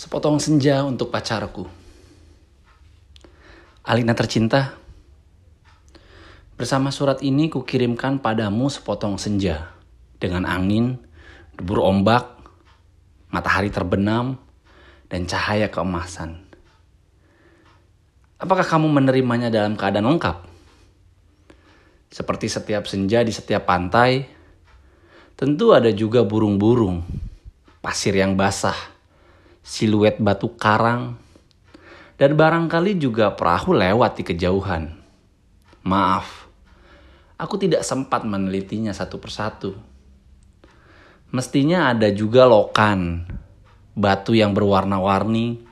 Sepotong senja untuk pacarku. Alina tercinta, bersama surat ini kukirimkan padamu sepotong senja dengan angin, debur ombak, matahari terbenam, dan cahaya keemasan. Apakah kamu menerimanya dalam keadaan lengkap? Seperti setiap senja di setiap pantai, tentu ada juga burung-burung, pasir yang basah, siluet batu karang, dan barangkali juga perahu lewat di kejauhan. Maaf, aku tidak sempat menelitinya satu persatu. Mestinya ada juga lokan, batu yang berwarna-warni,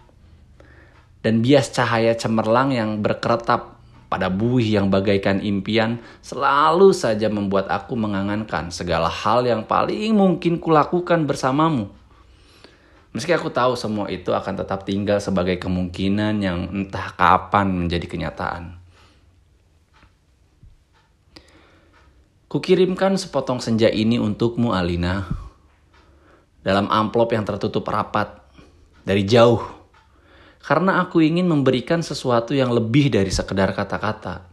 dan bias cahaya cemerlang yang berkeretap pada buih yang bagaikan impian selalu saja membuat aku mengangankan segala hal yang paling mungkin kulakukan bersamamu. Meski aku tahu semua itu akan tetap tinggal sebagai kemungkinan yang entah kapan menjadi kenyataan. Kukirimkan sepotong senja ini untukmu Alina. Dalam amplop yang tertutup rapat. Dari jauh. Karena aku ingin memberikan sesuatu yang lebih dari sekedar kata-kata.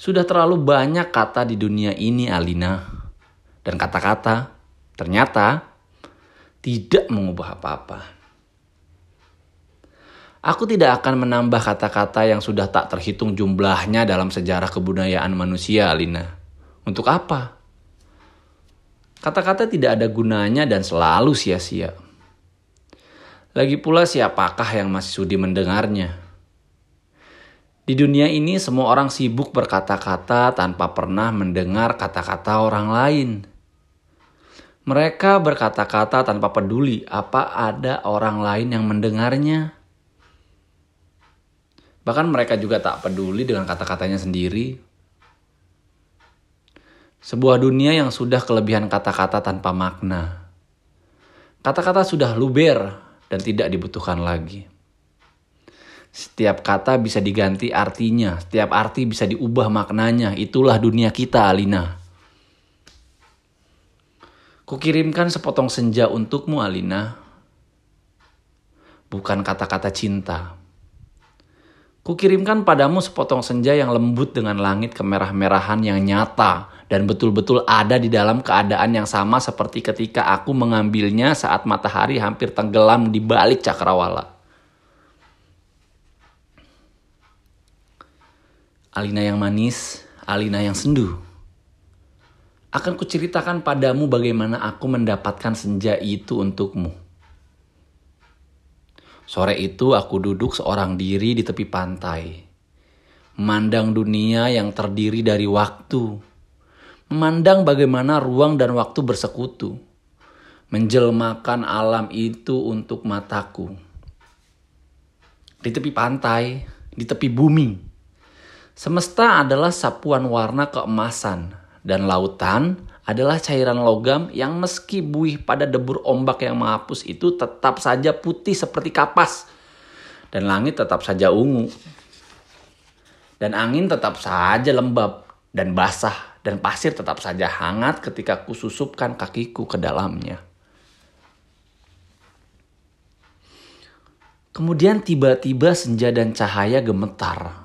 Sudah terlalu banyak kata di dunia ini Alina. Dan kata-kata ternyata tidak mengubah apa-apa. Aku tidak akan menambah kata-kata yang sudah tak terhitung jumlahnya dalam sejarah kebudayaan manusia, Alina. Untuk apa? Kata-kata tidak ada gunanya dan selalu sia-sia. Lagi pula siapakah yang masih sudi mendengarnya? Di dunia ini semua orang sibuk berkata-kata tanpa pernah mendengar kata-kata orang lain. Mereka berkata-kata tanpa peduli apa ada orang lain yang mendengarnya. Bahkan mereka juga tak peduli dengan kata-katanya sendiri. Sebuah dunia yang sudah kelebihan kata-kata tanpa makna. Kata-kata sudah luber dan tidak dibutuhkan lagi. Setiap kata bisa diganti artinya, setiap arti bisa diubah maknanya. Itulah dunia kita, Alina. Kukirimkan sepotong senja untukmu, Alina. Bukan kata-kata cinta. Kukirimkan padamu sepotong senja yang lembut dengan langit kemerah-merahan yang nyata dan betul-betul ada di dalam keadaan yang sama seperti ketika aku mengambilnya saat matahari hampir tenggelam di balik cakrawala. Alina yang manis, Alina yang sendu akan kuceritakan padamu bagaimana aku mendapatkan senja itu untukmu. Sore itu aku duduk seorang diri di tepi pantai. Memandang dunia yang terdiri dari waktu. Memandang bagaimana ruang dan waktu bersekutu. Menjelmakan alam itu untuk mataku. Di tepi pantai, di tepi bumi. Semesta adalah sapuan warna keemasan dan lautan adalah cairan logam yang meski buih pada debur ombak yang menghapus itu tetap saja putih seperti kapas. Dan langit tetap saja ungu. Dan angin tetap saja lembab dan basah. Dan pasir tetap saja hangat ketika kususupkan kakiku ke dalamnya. Kemudian tiba-tiba senja dan cahaya gemetar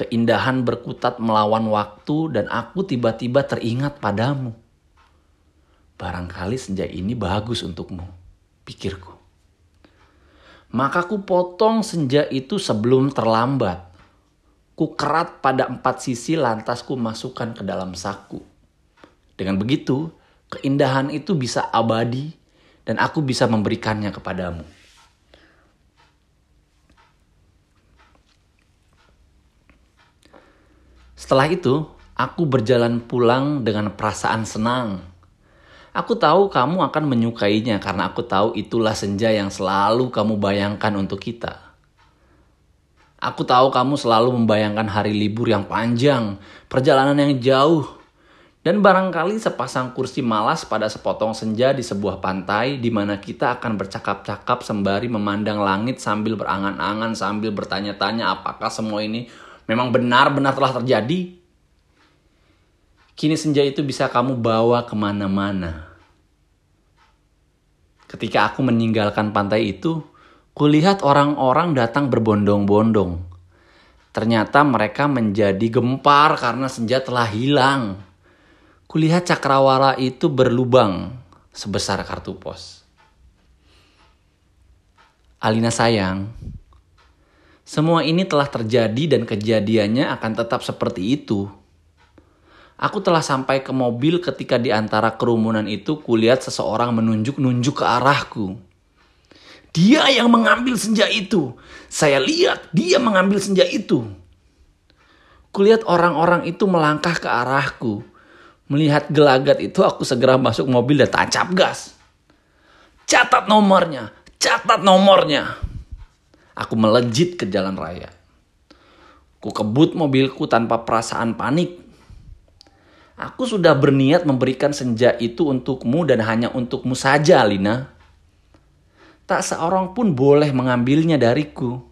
Keindahan berkutat melawan waktu dan aku tiba-tiba teringat padamu. Barangkali senja ini bagus untukmu, pikirku. Maka ku potong senja itu sebelum terlambat. Ku kerat pada empat sisi lantas ku masukkan ke dalam saku. Dengan begitu, keindahan itu bisa abadi dan aku bisa memberikannya kepadamu. Setelah itu, aku berjalan pulang dengan perasaan senang. Aku tahu kamu akan menyukainya karena aku tahu itulah senja yang selalu kamu bayangkan untuk kita. Aku tahu kamu selalu membayangkan hari libur yang panjang, perjalanan yang jauh, dan barangkali sepasang kursi malas pada sepotong senja di sebuah pantai di mana kita akan bercakap-cakap sembari memandang langit sambil berangan-angan sambil bertanya-tanya apakah semua ini memang benar-benar telah terjadi, kini senja itu bisa kamu bawa ke mana-mana. Ketika aku meninggalkan pantai itu, kulihat orang-orang datang berbondong-bondong. Ternyata mereka menjadi gempar karena senja telah hilang. Kulihat cakrawala itu berlubang sebesar kartu pos. Alina sayang, semua ini telah terjadi dan kejadiannya akan tetap seperti itu. Aku telah sampai ke mobil ketika di antara kerumunan itu kulihat seseorang menunjuk-nunjuk ke arahku. Dia yang mengambil senja itu. Saya lihat dia mengambil senja itu. Kulihat orang-orang itu melangkah ke arahku. Melihat gelagat itu aku segera masuk mobil dan tancap gas. Catat nomornya, catat nomornya. Aku melejit ke jalan raya. Ku kebut mobilku tanpa perasaan panik. Aku sudah berniat memberikan senja itu untukmu dan hanya untukmu saja, Lina. Tak seorang pun boleh mengambilnya dariku.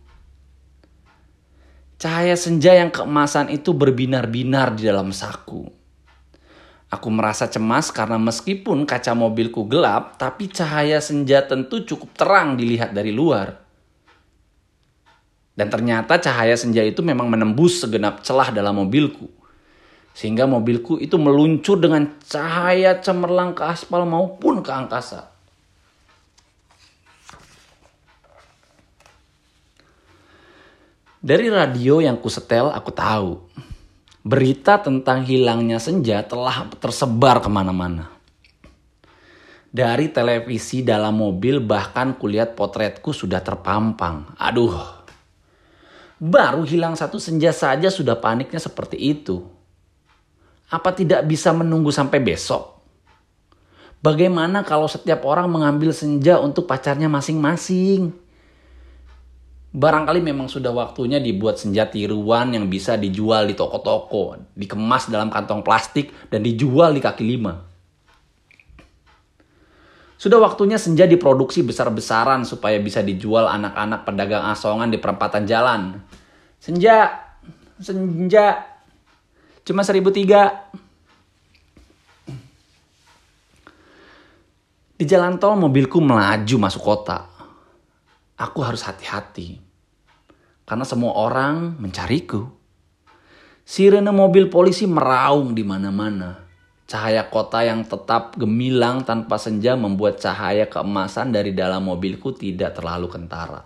Cahaya senja yang keemasan itu berbinar-binar di dalam saku. Aku merasa cemas karena meskipun kaca mobilku gelap, tapi cahaya senja tentu cukup terang dilihat dari luar. Dan ternyata cahaya senja itu memang menembus segenap celah dalam mobilku. Sehingga mobilku itu meluncur dengan cahaya cemerlang ke aspal maupun ke angkasa. Dari radio yang kusetel aku tahu berita tentang hilangnya senja telah tersebar ke mana-mana. Dari televisi dalam mobil bahkan kulihat potretku sudah terpampang. Aduh, baru hilang satu senja saja sudah paniknya seperti itu. Apa tidak bisa menunggu sampai besok? Bagaimana kalau setiap orang mengambil senja untuk pacarnya masing-masing? Barangkali memang sudah waktunya dibuat senja tiruan yang bisa dijual di toko-toko, dikemas dalam kantong plastik dan dijual di kaki lima. Sudah waktunya senja diproduksi besar-besaran supaya bisa dijual anak-anak pedagang asongan di perempatan jalan. Senja, senja, cuma seribu tiga. Di jalan tol mobilku melaju masuk kota aku harus hati-hati. Karena semua orang mencariku. Sirene mobil polisi meraung di mana-mana. Cahaya kota yang tetap gemilang tanpa senja membuat cahaya keemasan dari dalam mobilku tidak terlalu kentara.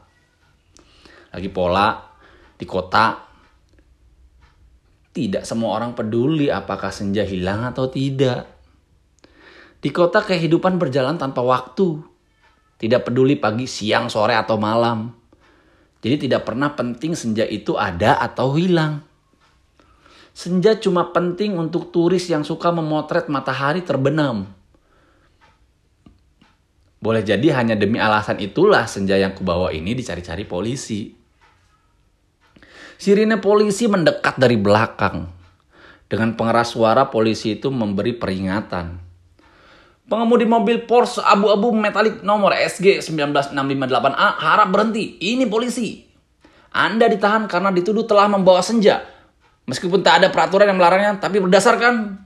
Lagi pola, di kota, tidak semua orang peduli apakah senja hilang atau tidak. Di kota kehidupan berjalan tanpa waktu. Tidak peduli pagi, siang, sore, atau malam. Jadi tidak pernah penting senja itu ada atau hilang. Senja cuma penting untuk turis yang suka memotret matahari terbenam. Boleh jadi hanya demi alasan itulah senja yang kubawa ini dicari-cari polisi. Sirine polisi mendekat dari belakang. Dengan pengeras suara polisi itu memberi peringatan. Pengemudi mobil Porsche abu-abu metalik nomor SG 19658A harap berhenti. Ini polisi. Anda ditahan karena dituduh telah membawa senja. Meskipun tak ada peraturan yang melarangnya, tapi berdasarkan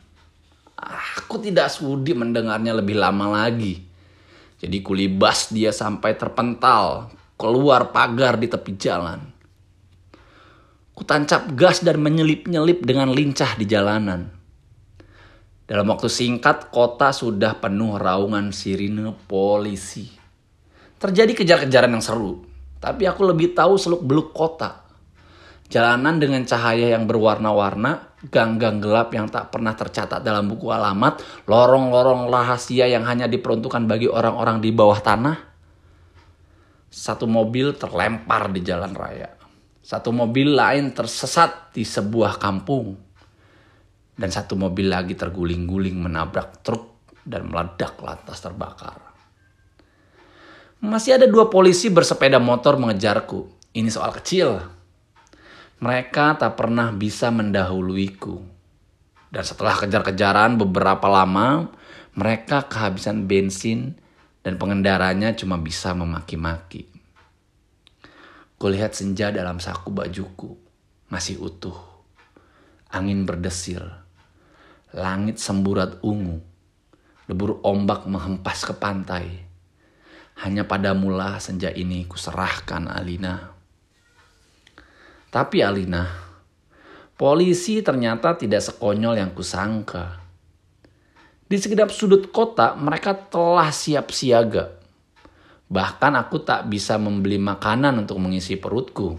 aku tidak sudi mendengarnya lebih lama lagi. Jadi kulibas dia sampai terpental keluar pagar di tepi jalan. Kutancap gas dan menyelip-nyelip dengan lincah di jalanan. Dalam waktu singkat, kota sudah penuh raungan sirine polisi. Terjadi kejar-kejaran yang seru, tapi aku lebih tahu seluk-beluk kota. Jalanan dengan cahaya yang berwarna-warna, gang-gang gelap yang tak pernah tercatat dalam buku alamat, lorong-lorong rahasia yang hanya diperuntukkan bagi orang-orang di bawah tanah. Satu mobil terlempar di jalan raya. Satu mobil lain tersesat di sebuah kampung dan satu mobil lagi terguling-guling menabrak truk dan meledak lantas terbakar. Masih ada dua polisi bersepeda motor mengejarku. Ini soal kecil. Mereka tak pernah bisa mendahuluiku. Dan setelah kejar-kejaran beberapa lama, mereka kehabisan bensin dan pengendaranya cuma bisa memaki-maki. Kulihat senja dalam saku bajuku, masih utuh. Angin berdesir Langit semburat ungu, debur ombak menghempas ke pantai. Hanya padamulah senja ini kuserahkan Alina. Tapi Alina, polisi ternyata tidak sekonyol yang kusangka. Di sekedap sudut kota mereka telah siap siaga. Bahkan aku tak bisa membeli makanan untuk mengisi perutku.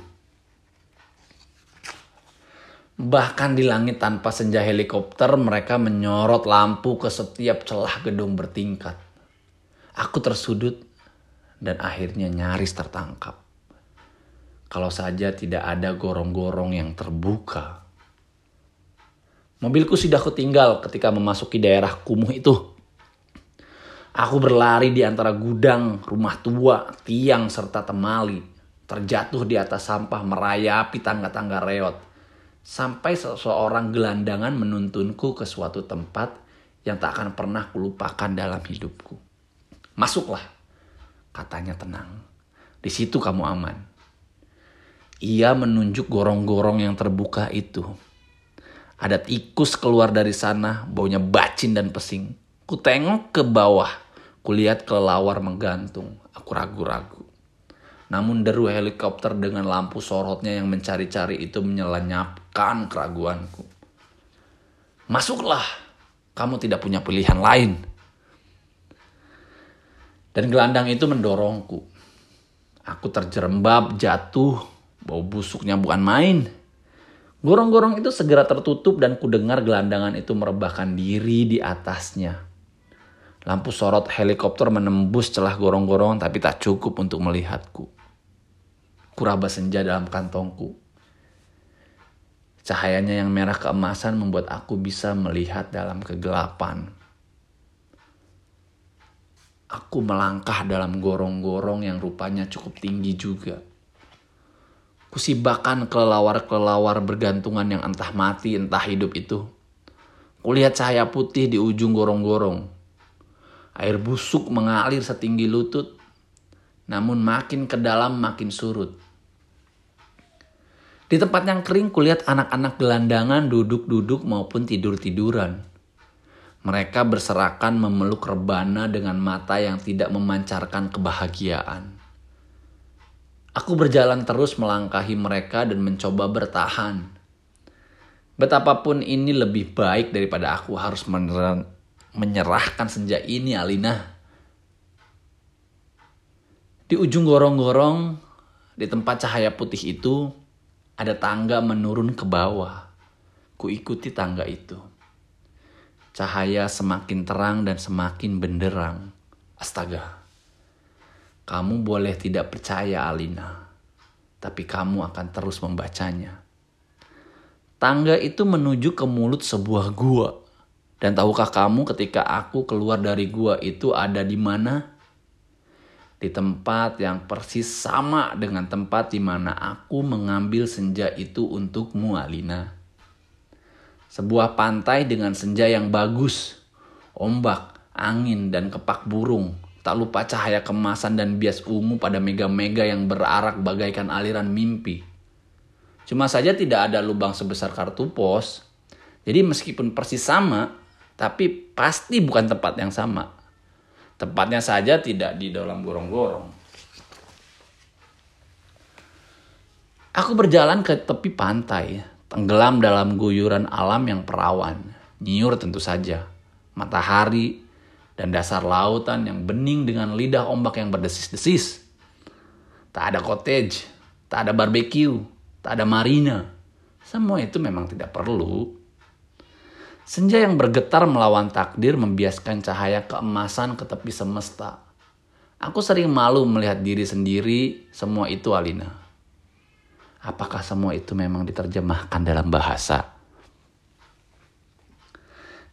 Bahkan di langit tanpa senja helikopter mereka menyorot lampu ke setiap celah gedung bertingkat. Aku tersudut dan akhirnya nyaris tertangkap. Kalau saja tidak ada gorong-gorong yang terbuka. Mobilku sudah ketinggal ketika memasuki daerah kumuh itu. Aku berlari di antara gudang, rumah tua, tiang, serta temali. Terjatuh di atas sampah merayapi tangga-tangga reot. Sampai seseorang gelandangan menuntunku ke suatu tempat yang tak akan pernah kulupakan dalam hidupku. Masuklah Katanya tenang. Di situ kamu aman. Ia menunjuk gorong-gorong yang terbuka itu. Ada tikus keluar dari sana, baunya bacin dan pesing. Ku tengok ke bawah, kulihat kelelawar menggantung. Aku ragu-ragu. Namun deru helikopter dengan lampu sorotnya yang mencari-cari itu menyelenyapkan keraguanku. Masuklah, kamu tidak punya pilihan lain. Dan gelandang itu mendorongku. Aku terjerembab, jatuh, bau busuknya bukan main. Gorong-gorong itu segera tertutup dan kudengar gelandangan itu merebahkan diri di atasnya. Lampu sorot helikopter menembus celah gorong-gorong tapi tak cukup untuk melihatku. Kuraba senja dalam kantongku. Cahayanya yang merah keemasan membuat aku bisa melihat dalam kegelapan. Aku melangkah dalam gorong-gorong yang rupanya cukup tinggi juga. Kusibakan kelelawar-kelelawar bergantungan yang entah mati entah hidup itu. Kulihat cahaya putih di ujung gorong-gorong. Air busuk mengalir setinggi lutut, namun makin ke dalam makin surut. Di tempat yang kering kulihat anak-anak gelandangan duduk-duduk maupun tidur-tiduran. Mereka berserakan memeluk rebana dengan mata yang tidak memancarkan kebahagiaan. Aku berjalan terus melangkahi mereka dan mencoba bertahan. Betapapun ini lebih baik daripada aku harus menyerahkan senja ini, Alina. Di ujung gorong-gorong, di tempat cahaya putih itu, ada tangga menurun ke bawah. Kuikuti tangga itu. Cahaya semakin terang dan semakin benderang. Astaga. Kamu boleh tidak percaya Alina. Tapi kamu akan terus membacanya. Tangga itu menuju ke mulut sebuah gua. Dan tahukah kamu ketika aku keluar dari gua itu ada di mana? Di tempat yang persis sama dengan tempat di mana aku mengambil senja itu untukmu, Alina. Sebuah pantai dengan senja yang bagus, ombak, angin, dan kepak burung. Tak lupa cahaya kemasan dan bias ungu pada mega-mega yang berarak bagaikan aliran mimpi. Cuma saja tidak ada lubang sebesar kartu pos. Jadi meskipun persis sama, tapi pasti bukan tempat yang sama. Tempatnya saja tidak di dalam gorong-gorong. Aku berjalan ke tepi pantai, tenggelam dalam guyuran alam yang perawan, nyiur tentu saja, matahari, dan dasar lautan yang bening dengan lidah ombak yang berdesis-desis. Tak ada cottage, tak ada barbecue, tak ada marina. Semua itu memang tidak perlu. Senja yang bergetar melawan takdir membiaskan cahaya keemasan ke tepi semesta. Aku sering malu melihat diri sendiri, semua itu Alina. Apakah semua itu memang diterjemahkan dalam bahasa?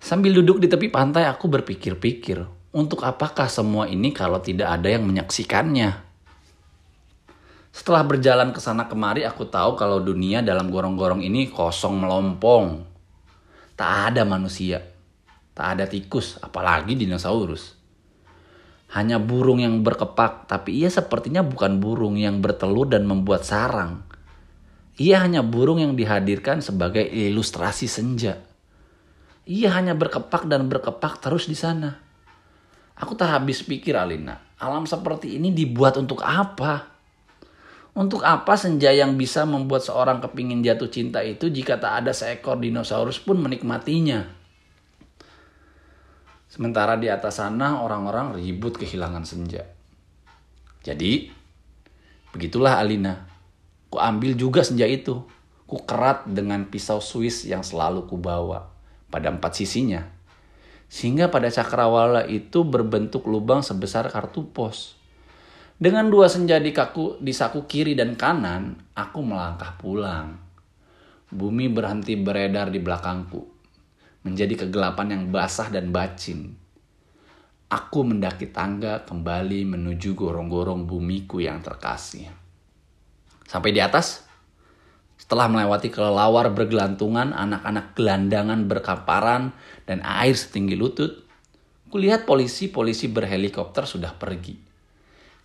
Sambil duduk di tepi pantai aku berpikir-pikir, untuk apakah semua ini kalau tidak ada yang menyaksikannya? Setelah berjalan ke sana kemari aku tahu kalau dunia dalam gorong-gorong ini kosong melompong. Tak ada manusia, tak ada tikus, apalagi dinosaurus. Hanya burung yang berkepak, tapi ia sepertinya bukan burung yang bertelur dan membuat sarang. Ia hanya burung yang dihadirkan sebagai ilustrasi senja. Ia hanya berkepak dan berkepak terus di sana. Aku tak habis pikir Alina, Alam seperti ini dibuat untuk apa? Untuk apa senja yang bisa membuat seorang kepingin jatuh cinta itu jika tak ada seekor dinosaurus pun menikmatinya? Sementara di atas sana orang-orang ribut kehilangan senja. Jadi, begitulah Alina. Ku ambil juga senja itu. Ku kerat dengan pisau Swiss yang selalu ku bawa pada empat sisinya. Sehingga pada cakrawala itu berbentuk lubang sebesar kartu pos. Dengan dua senja di, kaku, di saku kiri dan kanan, aku melangkah pulang. Bumi berhenti beredar di belakangku, menjadi kegelapan yang basah dan bacin. Aku mendaki tangga kembali menuju gorong-gorong bumiku yang terkasih. Sampai di atas, setelah melewati kelelawar bergelantungan, anak-anak gelandangan berkaparan, dan air setinggi lutut, kulihat polisi-polisi berhelikopter sudah pergi.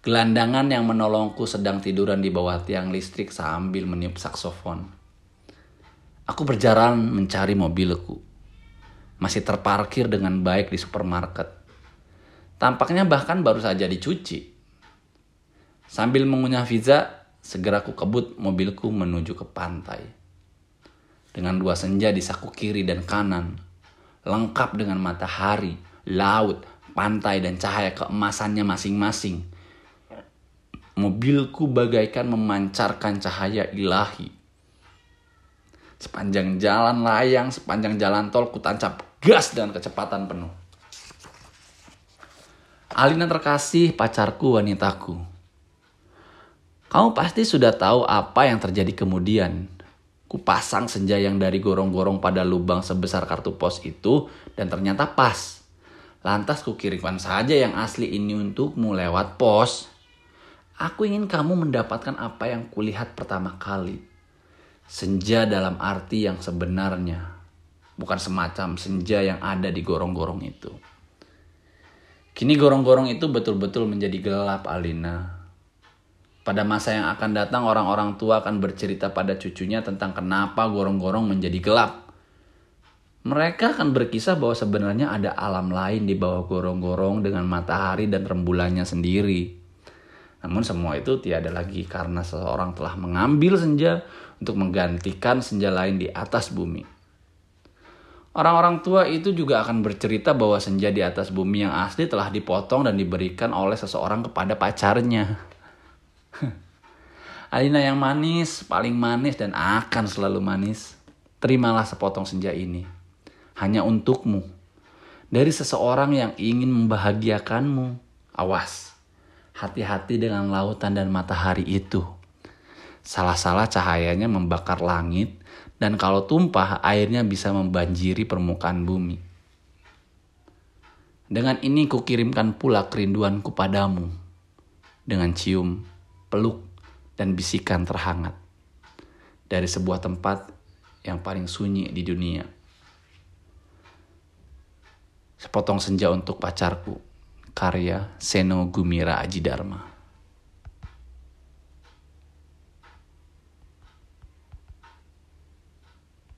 Gelandangan yang menolongku sedang tiduran di bawah tiang listrik sambil meniup saksofon. Aku berjalan mencari mobilku. Masih terparkir dengan baik di supermarket. Tampaknya bahkan baru saja dicuci. Sambil mengunyah visa, segera ku kebut mobilku menuju ke pantai. Dengan dua senja di saku kiri dan kanan, lengkap dengan matahari, laut, pantai, dan cahaya keemasannya masing-masing Mobilku bagaikan memancarkan cahaya ilahi. Sepanjang jalan layang, sepanjang jalan tol ku tancap gas dengan kecepatan penuh. Alina terkasih, pacarku, wanitaku. Kamu pasti sudah tahu apa yang terjadi kemudian. Ku pasang senja yang dari gorong-gorong pada lubang sebesar kartu pos itu dan ternyata pas. Lantas ku kirimkan saja yang asli ini untukmu lewat pos. Aku ingin kamu mendapatkan apa yang kulihat pertama kali. Senja dalam arti yang sebenarnya. Bukan semacam senja yang ada di gorong-gorong itu. Kini gorong-gorong itu betul-betul menjadi gelap, Alina. Pada masa yang akan datang, orang-orang tua akan bercerita pada cucunya tentang kenapa gorong-gorong menjadi gelap. Mereka akan berkisah bahwa sebenarnya ada alam lain di bawah gorong-gorong dengan matahari dan rembulannya sendiri. Namun semua itu tiada lagi karena seseorang telah mengambil senja untuk menggantikan senja lain di atas bumi. Orang-orang tua itu juga akan bercerita bahwa senja di atas bumi yang asli telah dipotong dan diberikan oleh seseorang kepada pacarnya. Alina yang manis, paling manis dan akan selalu manis. Terimalah sepotong senja ini. Hanya untukmu. Dari seseorang yang ingin membahagiakanmu. Awas Hati-hati dengan lautan dan matahari itu. Salah-salah cahayanya membakar langit dan kalau tumpah airnya bisa membanjiri permukaan bumi. Dengan ini kukirimkan pula kerinduanku padamu dengan cium, peluk, dan bisikan terhangat dari sebuah tempat yang paling sunyi di dunia. Sepotong senja untuk pacarku karya Seno Gumira Aji Dharma.